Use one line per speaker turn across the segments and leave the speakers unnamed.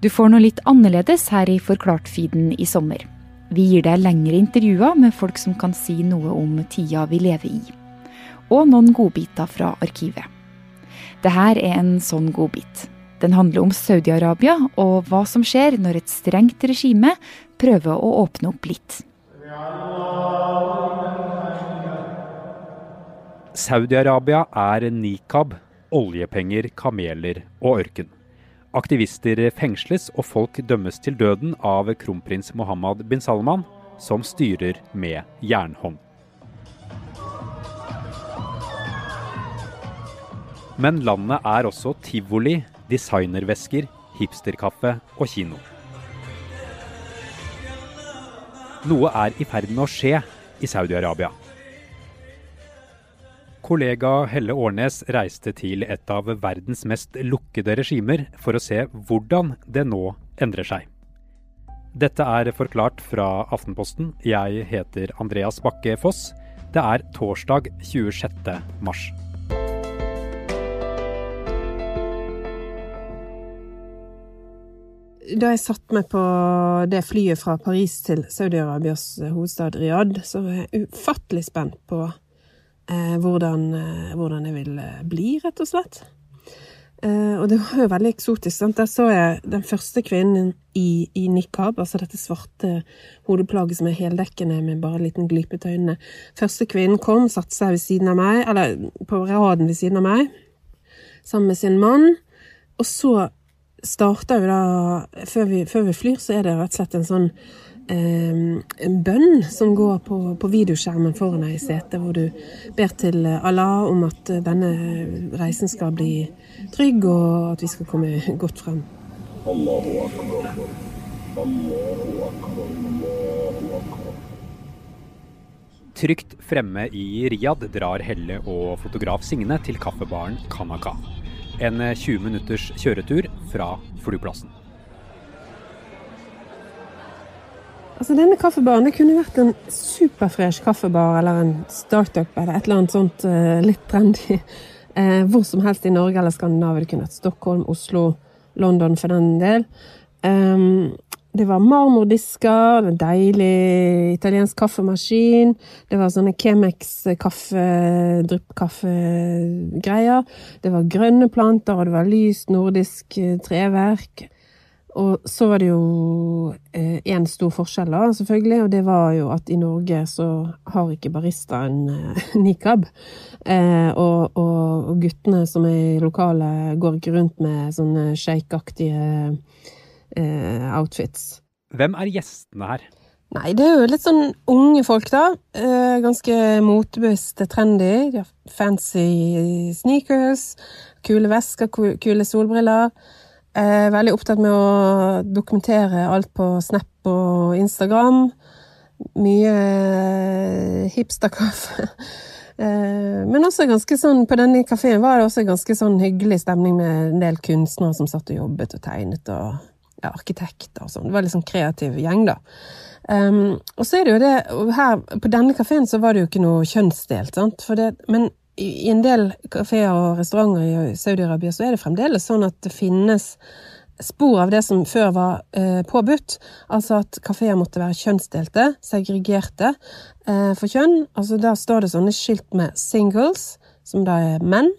Du får noe litt annerledes her i Forklart-feeden i sommer. Vi gir deg lengre intervjuer med folk som kan si noe om tida vi lever i. Og noen godbiter fra arkivet. Dette er en sånn godbit. Den handler om Saudi-Arabia og hva som skjer når et strengt regime prøver å åpne opp litt.
Saudi-Arabia er nikab, oljepenger, kameler og ørken. Aktivister fengsles og folk dømmes til døden av kronprins Mohammed bin Salman, som styrer med jernhånd. Men landet er også tivoli, designervesker, hipsterkaffe og kino. Noe er i ferd med å skje i Saudi-Arabia. Kollega Helle Årnes reiste til et av verdens mest lukkede regimer for å se hvordan det nå endrer seg. Dette er forklart fra Aftenposten. Jeg heter Andreas Bakke Foss. Det er torsdag 26. mars.
Da jeg satte meg på det flyet fra Paris til Saudi-Arabias hovedstad Riyadh, så var jeg ufattelig spent på hvordan, eh, hvordan, jeg vil bli, rett og slett. Eh, og det var jo veldig eksotisk. Sant? Der så jeg den første kvinnen i, i nikab, altså dette svarte hodeplagget som er heldekkende med bare en liten glipe til øynene. Første kvinnen kom, satte seg ved siden av meg, eller på raden ved siden av meg, sammen med sin mann. Og så starter jo da før vi, før vi, flyr, så er det rett og slett en sånn eh, en bønn som går på, på videoskjermen foran deg i setet, hvor du ber til Allah om at denne reisen skal bli trygg, og at vi skal komme godt frem.
Trygt fremme i Riyadh drar Helle og fotograf Signe til kaffebaren Kanaka. En 20 eh, minutters kjøretur fra flyplassen.
Altså Denne kaffebaren det kunne vært en superfresh kaffebar eller en startup eller et eller annet sånt uh, litt trendy. Uh, hvor som helst i Norge eller Skandinavia. Det kunne vært Stockholm, Oslo, London for den del. Um, det var marmordisker, en deilig italiensk kaffemaskin. Det var sånne kaffe. Det var grønne planter, og det var lyst nordisk eh, treverk. Og så var det jo én eh, stor forskjell, da, selvfølgelig, og det var jo at i Norge så har ikke barista en eh, nikab. Eh, og, og, og, guttene som er i lokalet, går ikke rundt med sånne sjeikaktige eh, outfits.
Hvem er gjestene her?
Nei, det er jo litt sånn unge folk, da. Eh, ganske motebevisste, trendy. De har fancy sneakers, kule vesker, kule solbriller. Eh, veldig opptatt med å dokumentere alt på Snap og Instagram. Mye eh, hipsterkaffe. Eh, men også ganske sånn, på denne kafeen var det også ganske sånn hyggelig stemning med en del kunstnere som satt og jobbet og tegnet og ja, arkitekter og sånn. Det var litt sånn kreativ gjeng, da. Um, og så er det jo det her, På denne kafeen så var det jo ikke noe kjønnsdelt, sant. Det, men i, en del kafeer og restauranter i Saudi-Arabia så er det fremdeles sånn at det finnes spor av det som før var eh, påbudt. Altså at kafeer måtte være kjønnsdelte, segregerte eh, for kjønn. Altså Da står det sånne skilt med 'singles', som da er menn,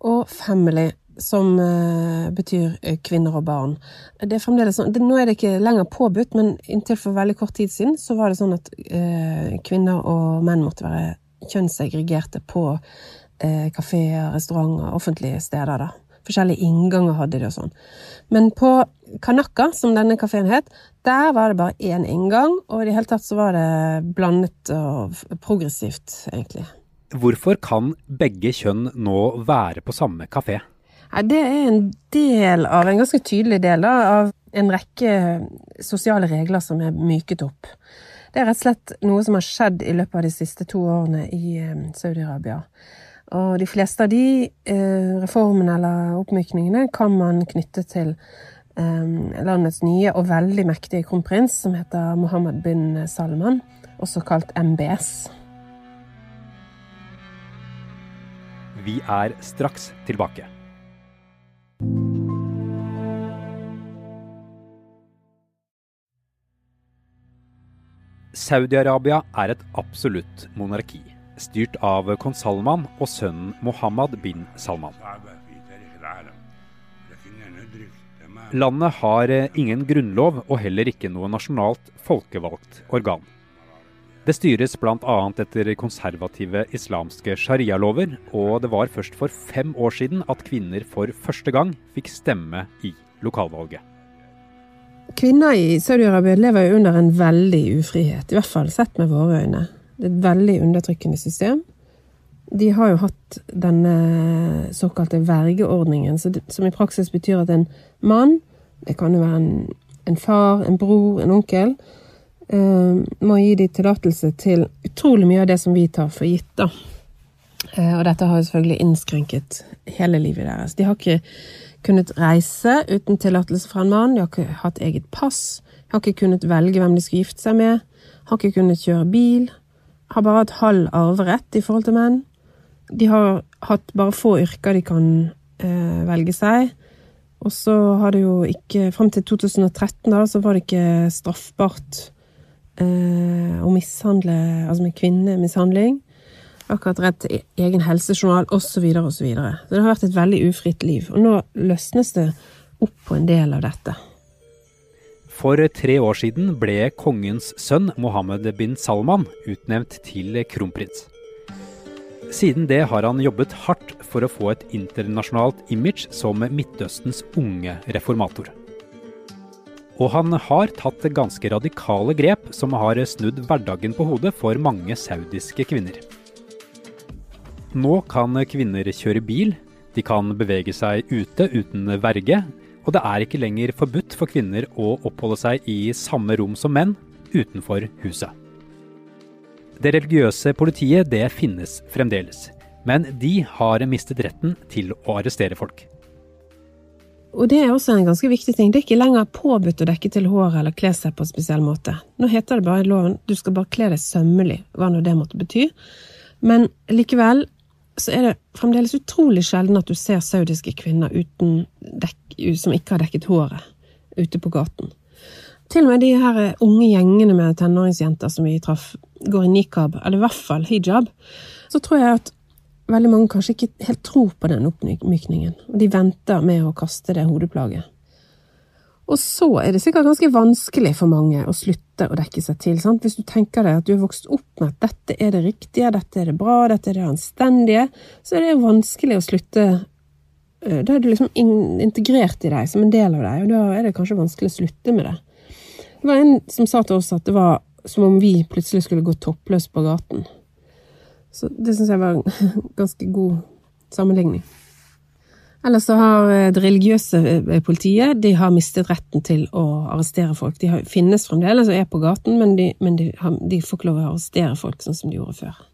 og 'family', som uh, betyr eh, kvinner og barn. Det er fremdeles sånn, det, Nå er det ikke lenger påbudt, men inntil for veldig kort tid siden så var det sånn at uh, kvinner og menn måtte være kjønnssegregerte på eh, kafeer, restauranter, offentlige steder. da. Forskjellige innganger hadde de og sånn. Men på Kanaka, som denne kafeen het, der var det bare én inngang, og i det hele tatt så var det blandet og progressivt, egentlig.
Hvorfor kan begge kjønn nå være på samme kafé?
Det er en del av, en ganske tydelig del av en rekke sosiale regler som er myket opp. Det er rett og slett noe som har skjedd i løpet av de siste to årene i eh, Saudi-Arabia. Og de fleste av de eh, reformene eller oppmykningene kan man knytte til eh, landets nye og veldig mektige kronprins, som heter Mohammed bin Salman, også kalt MBS.
Vi er straks tilbake. Saudi-Arabia er et absolutt monarki, styrt av kong Salman og sønnen Mohammed bin Salman. Landet har ingen grunnlov og heller ikke noe nasjonalt folkevalgt organ. Det styres bl.a. etter konservative islamske sharialover, og det var først for fem år siden at kvinner for første gang fikk stemme i lokalvalget.
Kvinner i Saudi-Arabia lever jo under en veldig ufrihet, i hvert fall sett med våre øyne. Det er et veldig undertrykkende system. De har jo hatt denne såkalte vergeordningen, som i praksis betyr at en mann, det kan jo være en, en far, en bror, en onkel, eh, må gi de tillatelse til utrolig mye av det som vi tar for gitt, da. Eh, og dette har jo selvfølgelig innskrenket hele livet deres. De har ikke kunnet reise uten tillatelse fra en mann, de har ikke hatt eget pass, de har ikke kunnet velge hvem de skulle gifte seg med, har ikke kunnet kjøre bil, har bare hatt halv arverett i forhold til menn. De har hatt bare få yrker de kan eh, velge seg. Og så har det jo ikke Fram til 2013 da, så var det ikke straffbart eh, å mishandle Altså med kvinnemishandling. Akkurat redd til egen helsejournal, osv.. Så, videre, og så, videre. så det har vært et veldig ufritt liv. Og nå løsnes det opp på en del av dette.
For tre år siden ble kongens sønn Mohammed bin Salman utnevnt til kronprins. Siden det har han jobbet hardt for å få et internasjonalt image som Midtøstens unge reformator. Og han har tatt ganske radikale grep som har snudd hverdagen på hodet for mange saudiske kvinner. Nå kan kvinner kjøre bil, de kan bevege seg ute uten verge, og det er ikke lenger forbudt for kvinner å oppholde seg i samme rom som menn utenfor huset. Det religiøse politiet det finnes fremdeles, men de har mistet retten til å arrestere folk.
Og det er også en ganske viktig ting. Det er ikke lenger påbudt å dekke til håret eller kle seg på en spesiell måte. Nå heter det bare i loven du skal bare kle deg sømmelig, hva nå det måtte bety. Men likevel så er det fremdeles utrolig sjelden at du ser saudiske kvinner dekk, som ikke har dekket håret, ute på gaten. Til og med de her unge gjengene med tenåringsjenter som vi traff, går i nikab, eller i hvert fall hijab. Så tror jeg at veldig mange kanskje ikke helt tror på den oppmykningen, og de venter med å kaste det hodeplaget. Og så er det sikkert ganske vanskelig for mange å slutte å dekke seg til. Sant? Hvis du tenker deg at du er vokst opp med at dette er det riktige, dette er det bra, dette er det anstendige, så er det vanskelig å slutte eh, Da er du liksom integrert i deg, som en del av deg, og da er det kanskje vanskelig å slutte med det. Det var en som sa til oss at det var som om vi plutselig skulle gå toppløs på gaten. Så det syns jeg var en ganske god sammenligning. Ellers så har eh, det religiøse eh, politiet de har mistet retten til å arrestere folk. De finnes fremdeles og er på gaten, men, de, men de, har, de, får ikke lov å arrestere folk sånn som de gjorde før.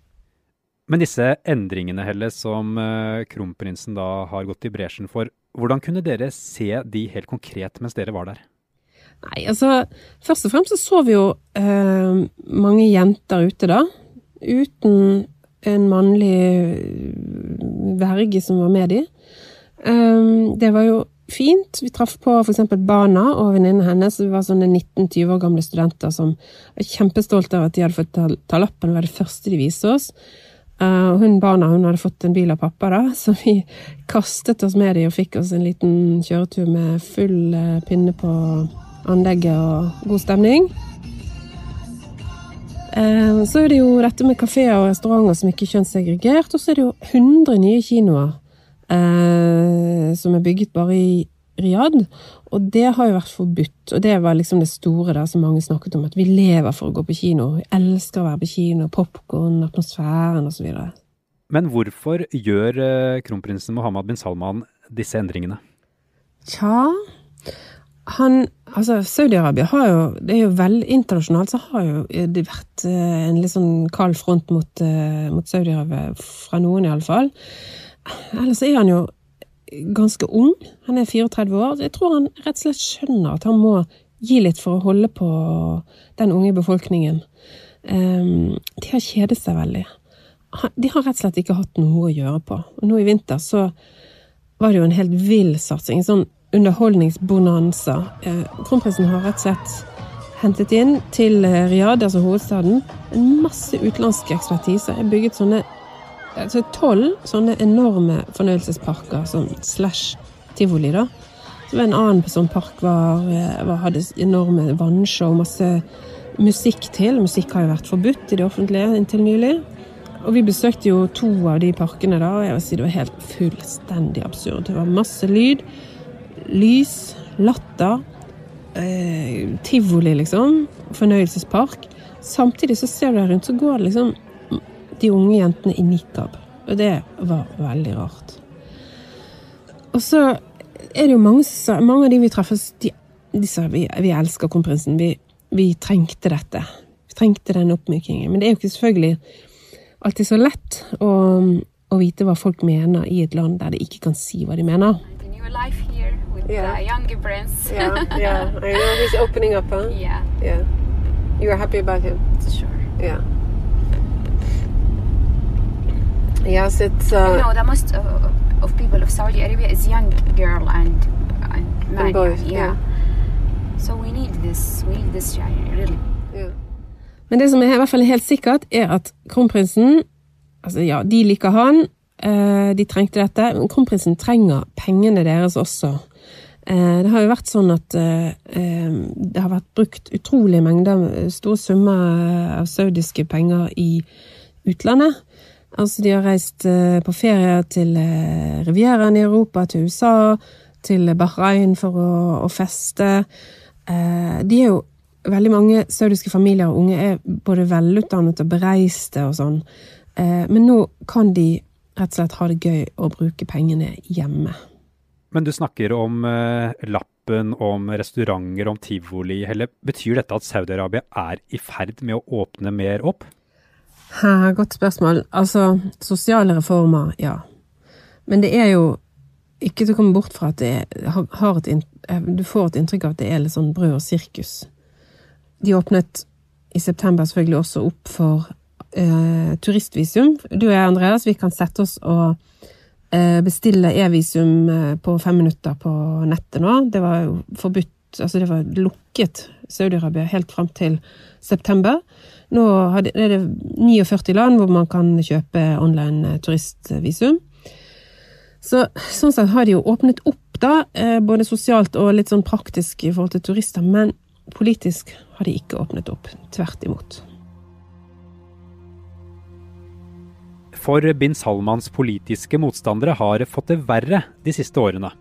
Men disse endringene Helle, som uh, kronprinsen da har gått i bresjen for, hvordan kunne dere se de helt konkret mens dere var der?
Nei, altså Først og fremst så så vi jo eh, mange jenter ute da. Uten en mannlig eh, verge som var med de. Um, det var jo fint. Vi traff på f.eks. Bana og venninnen hennes. Vi var sånne 19-20 år gamle studenter som var kjempestolte av at de hadde fått ta, lappen. Det var det første de viste oss. Uh, hun Bana hun hadde fått en bil av pappa, da, så vi kastet oss med dem og fikk oss en liten kjøretur med full uh, pinne på anlegget og god stemning. Eh, så er det jo dette med kafeer og restauranter som ikke er kjønnssegregert. Og så er det jo 100 nye kinoer eh, som er bygget bare i Riyadh. Og det har jo vært forbudt. Og det var liksom det store der som mange snakket om. At vi lever for å gå på kino. Vi elsker å være på kino. Popkorn, atmosfæren osv.
Men hvorfor gjør eh, kronprinsen Mohammed bin Salman disse endringene?
Tja han Altså, Saudi-Arabia har jo Det er jo veldig internasjonalt, så har jo det vært eh, en litt sånn kald front mot, eh, mot Saudi-Arabia, fra noen iallfall. Ellers er han jo ganske ung. Han er 34 år. Jeg tror han rett og slett skjønner at han må gi litt for å holde på den unge befolkningen. Um, de har kjedet seg veldig. De har rett og slett ikke hatt noe å gjøre på. Og nå i vinter så var det jo en helt vill satsing. En sånn underholdningsbonanza. Eh, kronprinsen har rett og slett hentet inn til Riyadh, altså hovedstaden, en masse utenlandsk ekspertise. Jeg bygget sånne altså tolv sånne enorme fornøyelsesparker, sånn slash tivoli, da. Så var en annen sånn park var, var, hadde enorme vannshow, masse musikk til. Musikk har jo vært forbudt i det offentlige inntil nylig. Og vi besøkte jo to av de parkene da, og jeg vil si det var helt fullstendig absurd. Det var masse lyd, lys, latter, eh, tivoli, liksom. Fornøyelsespark. Samtidig så ser du deg rundt, så går det liksom de unge jentene i nikab. Og det var veldig rart. Og så er det jo mange, mange av de vi treffes, de, de sa vi, vi elsker kronprinsen. Vi, vi trengte dette. Vi trengte den oppmykingen. Men det er jo ikke selvfølgelig alltid så lett å, å vite hva folk mener i et land der de ikke kan si hva de mener.
Yeah. The younger prince.
yeah, yeah. I know he's opening up, huh?
Yeah.
Yeah. You are happy about him?
Sure.
Yeah. Yes, it's.
Uh, you know, the most uh, of people of Saudi Arabia is young girl and and man.
And boys,
yeah.
yeah.
So we need this. We need this, really.
Yeah. Men det som er i hvert fall helt sikkert, er at kronprinsen Altså, ja, de liker han. Eh, de trengte dette. Men kronprinsen trenger pengene deres også. Eh, det har jo vært sånn at eh, det har vært brukt utrolige mengder, store summer av saudiske penger i utlandet. Altså, de har reist på ferie til Rivieraen i Europa, til USA, til Bahrain for å, å feste. De er jo Veldig mange saudiske familier og unge er både velutdannet og bereiste og sånn. Men nå kan de rett og slett ha det gøy å bruke pengene hjemme.
Men du snakker om lappen, om restauranter, om tivoli. Helle. Betyr dette at Saudi-Arabia er i ferd med å åpne mer opp?
Godt spørsmål. Altså, sosiale reformer, ja. Men det er jo ikke til å komme bort fra at det har et, du får et inntrykk av at det er litt sånn brød og sirkus. De åpnet i september selvfølgelig også opp for eh, turistvisum. Du og jeg, Andreas, vi kan sette oss og eh, bestille e-visum eh, på fem minutter på nettet nå. Det var jo forbudt, altså det var lukket Saudi-Arabia helt fram til september. Nå er det 49 land hvor man kan kjøpe online eh, turistvisum. Så, sånn sett har de jo åpnet opp, da, både sosialt og litt sånn praktisk i forhold til turister, men Politisk har de ikke åpnet opp. Tvert imot.
For bin Salmans politiske motstandere har fått det verre de siste årene.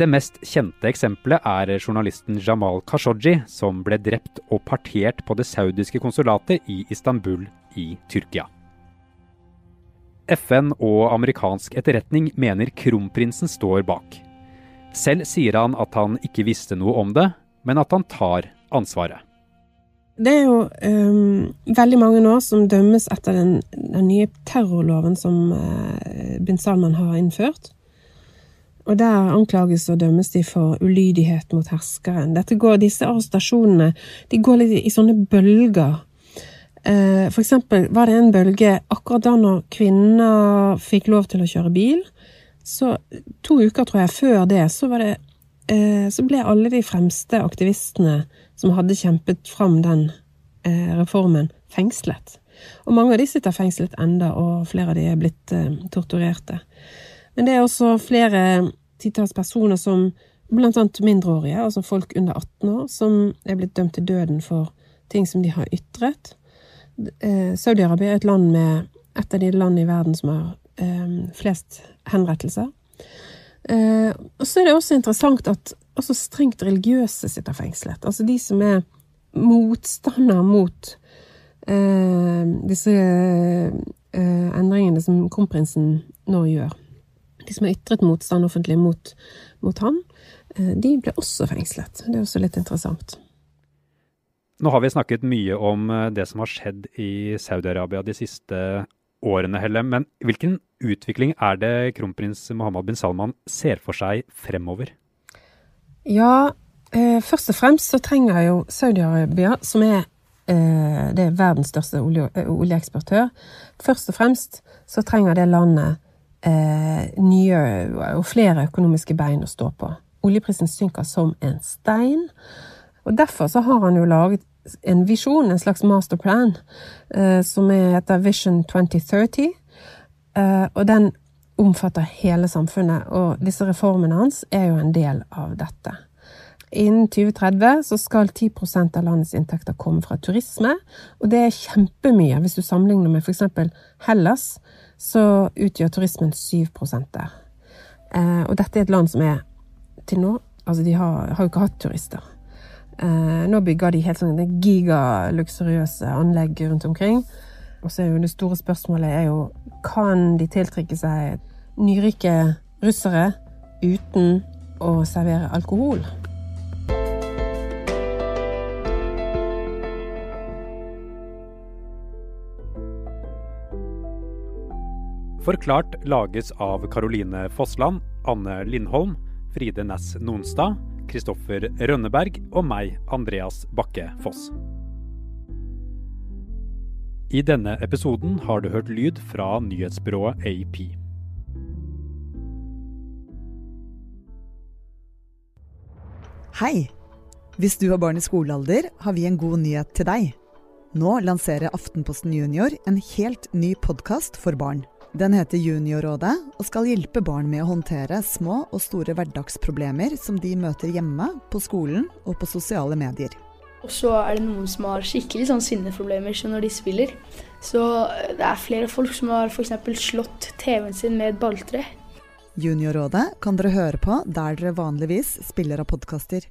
Det mest kjente eksempelet er journalisten Jamal Khashoggi, som ble drept og partert på det saudiske konsulatet i Istanbul i Tyrkia. FN og amerikansk etterretning mener kronprinsen står bak. Selv sier han at han ikke visste noe om det, men at han tar ansvaret.
Det er jo um, veldig mange nå som dømmes etter den, den nye terrorloven som uh, bin Salman har innført. Og der anklages og dømmes de for ulydighet mot herskeren. Dette går, disse arrestasjonene de går litt i sånne bølger. Uh, for eksempel var det en bølge akkurat da når kvinner fikk lov til å kjøre bil. Så to uker, tror jeg, før det, så det Eh, så ble alle de fremste aktivistene som hadde kjempet fram den eh, reformen, fengslet. Og mange av de sitter fengslet enda, og flere av de er blitt eh, torturerte. Men det er også flere titalls personer som, blant annet mindreårige, altså folk under 18 år, som er blitt dømt til døden for ting som de har ytret. Saudi-Arabia er et land med et av de landene i verden som har flest henrettelser. Eh, og så er det også interessant at også strengt religiøse sitter fengslet. Altså de som er motstander mot eh, disse eh, endringene som kronprinsen nå gjør. De som har ytret motstand offentlig mot, mot han, eh, de ble også fengslet. Det er også litt interessant.
Nå har vi snakket mye om eh, det som har skjedd i Saudi-Arabia de siste årene, Helle. Men hvilken utvikling er det kronprins Mohammed bin Salman ser for seg fremover?
Ja, eh, først og fremst så trenger jo Saudi-Arabia, som er, eh, det er verdens største olje, eh, oljeeksportør Først og fremst så trenger det landet eh, nye og flere økonomiske bein å stå på. Oljeprisen synker som en stein. Og derfor så har han jo laget en visjon, en slags masterplan, eh, som heter Vision 2030. Eh, og den omfatter hele samfunnet, og disse reformene hans er jo en del av dette. Innen 2030 så skal 10% av landets inntekter komme fra turisme, og det er kjempemye. Hvis du sammenligner med f.eks. Hellas, så utgjør turismen 7 der. Eh, og dette er et land som er til nå Altså, de har, har jo ikke hatt turister. Eh, nå bygger de helt sånne gigaluksuriøse anlegg rundt omkring. Og så er jo det store spørsmålet er jo kan de tiltrekke seg nyrike russere uten å servere alkohol?
Forklart lages av Caroline Fossland, Anne Lindholm, Fride Næss Nonstad, Kristoffer Rønneberg og meg, Andreas Bakke Foss. I denne episoden har du hørt lyd fra nyhetsbyrået AP.
Hei! Hvis du har barn i skolealder, har vi en god nyhet til deg. Nå lanserer Aftenposten Junior en helt ny podkast for barn. Den heter Juniorrådet og skal hjelpe barn med å håndtere små og store hverdagsproblemer som de møter hjemme, på skolen og på sosiale medier.
Og så er det noen som har skikkelig sånn sinneproblemer så når de spiller. Så det er flere folk som har f.eks. slått TV-en sin med et balltre.
Juniorrådet kan dere høre på der dere vanligvis spiller av podkaster.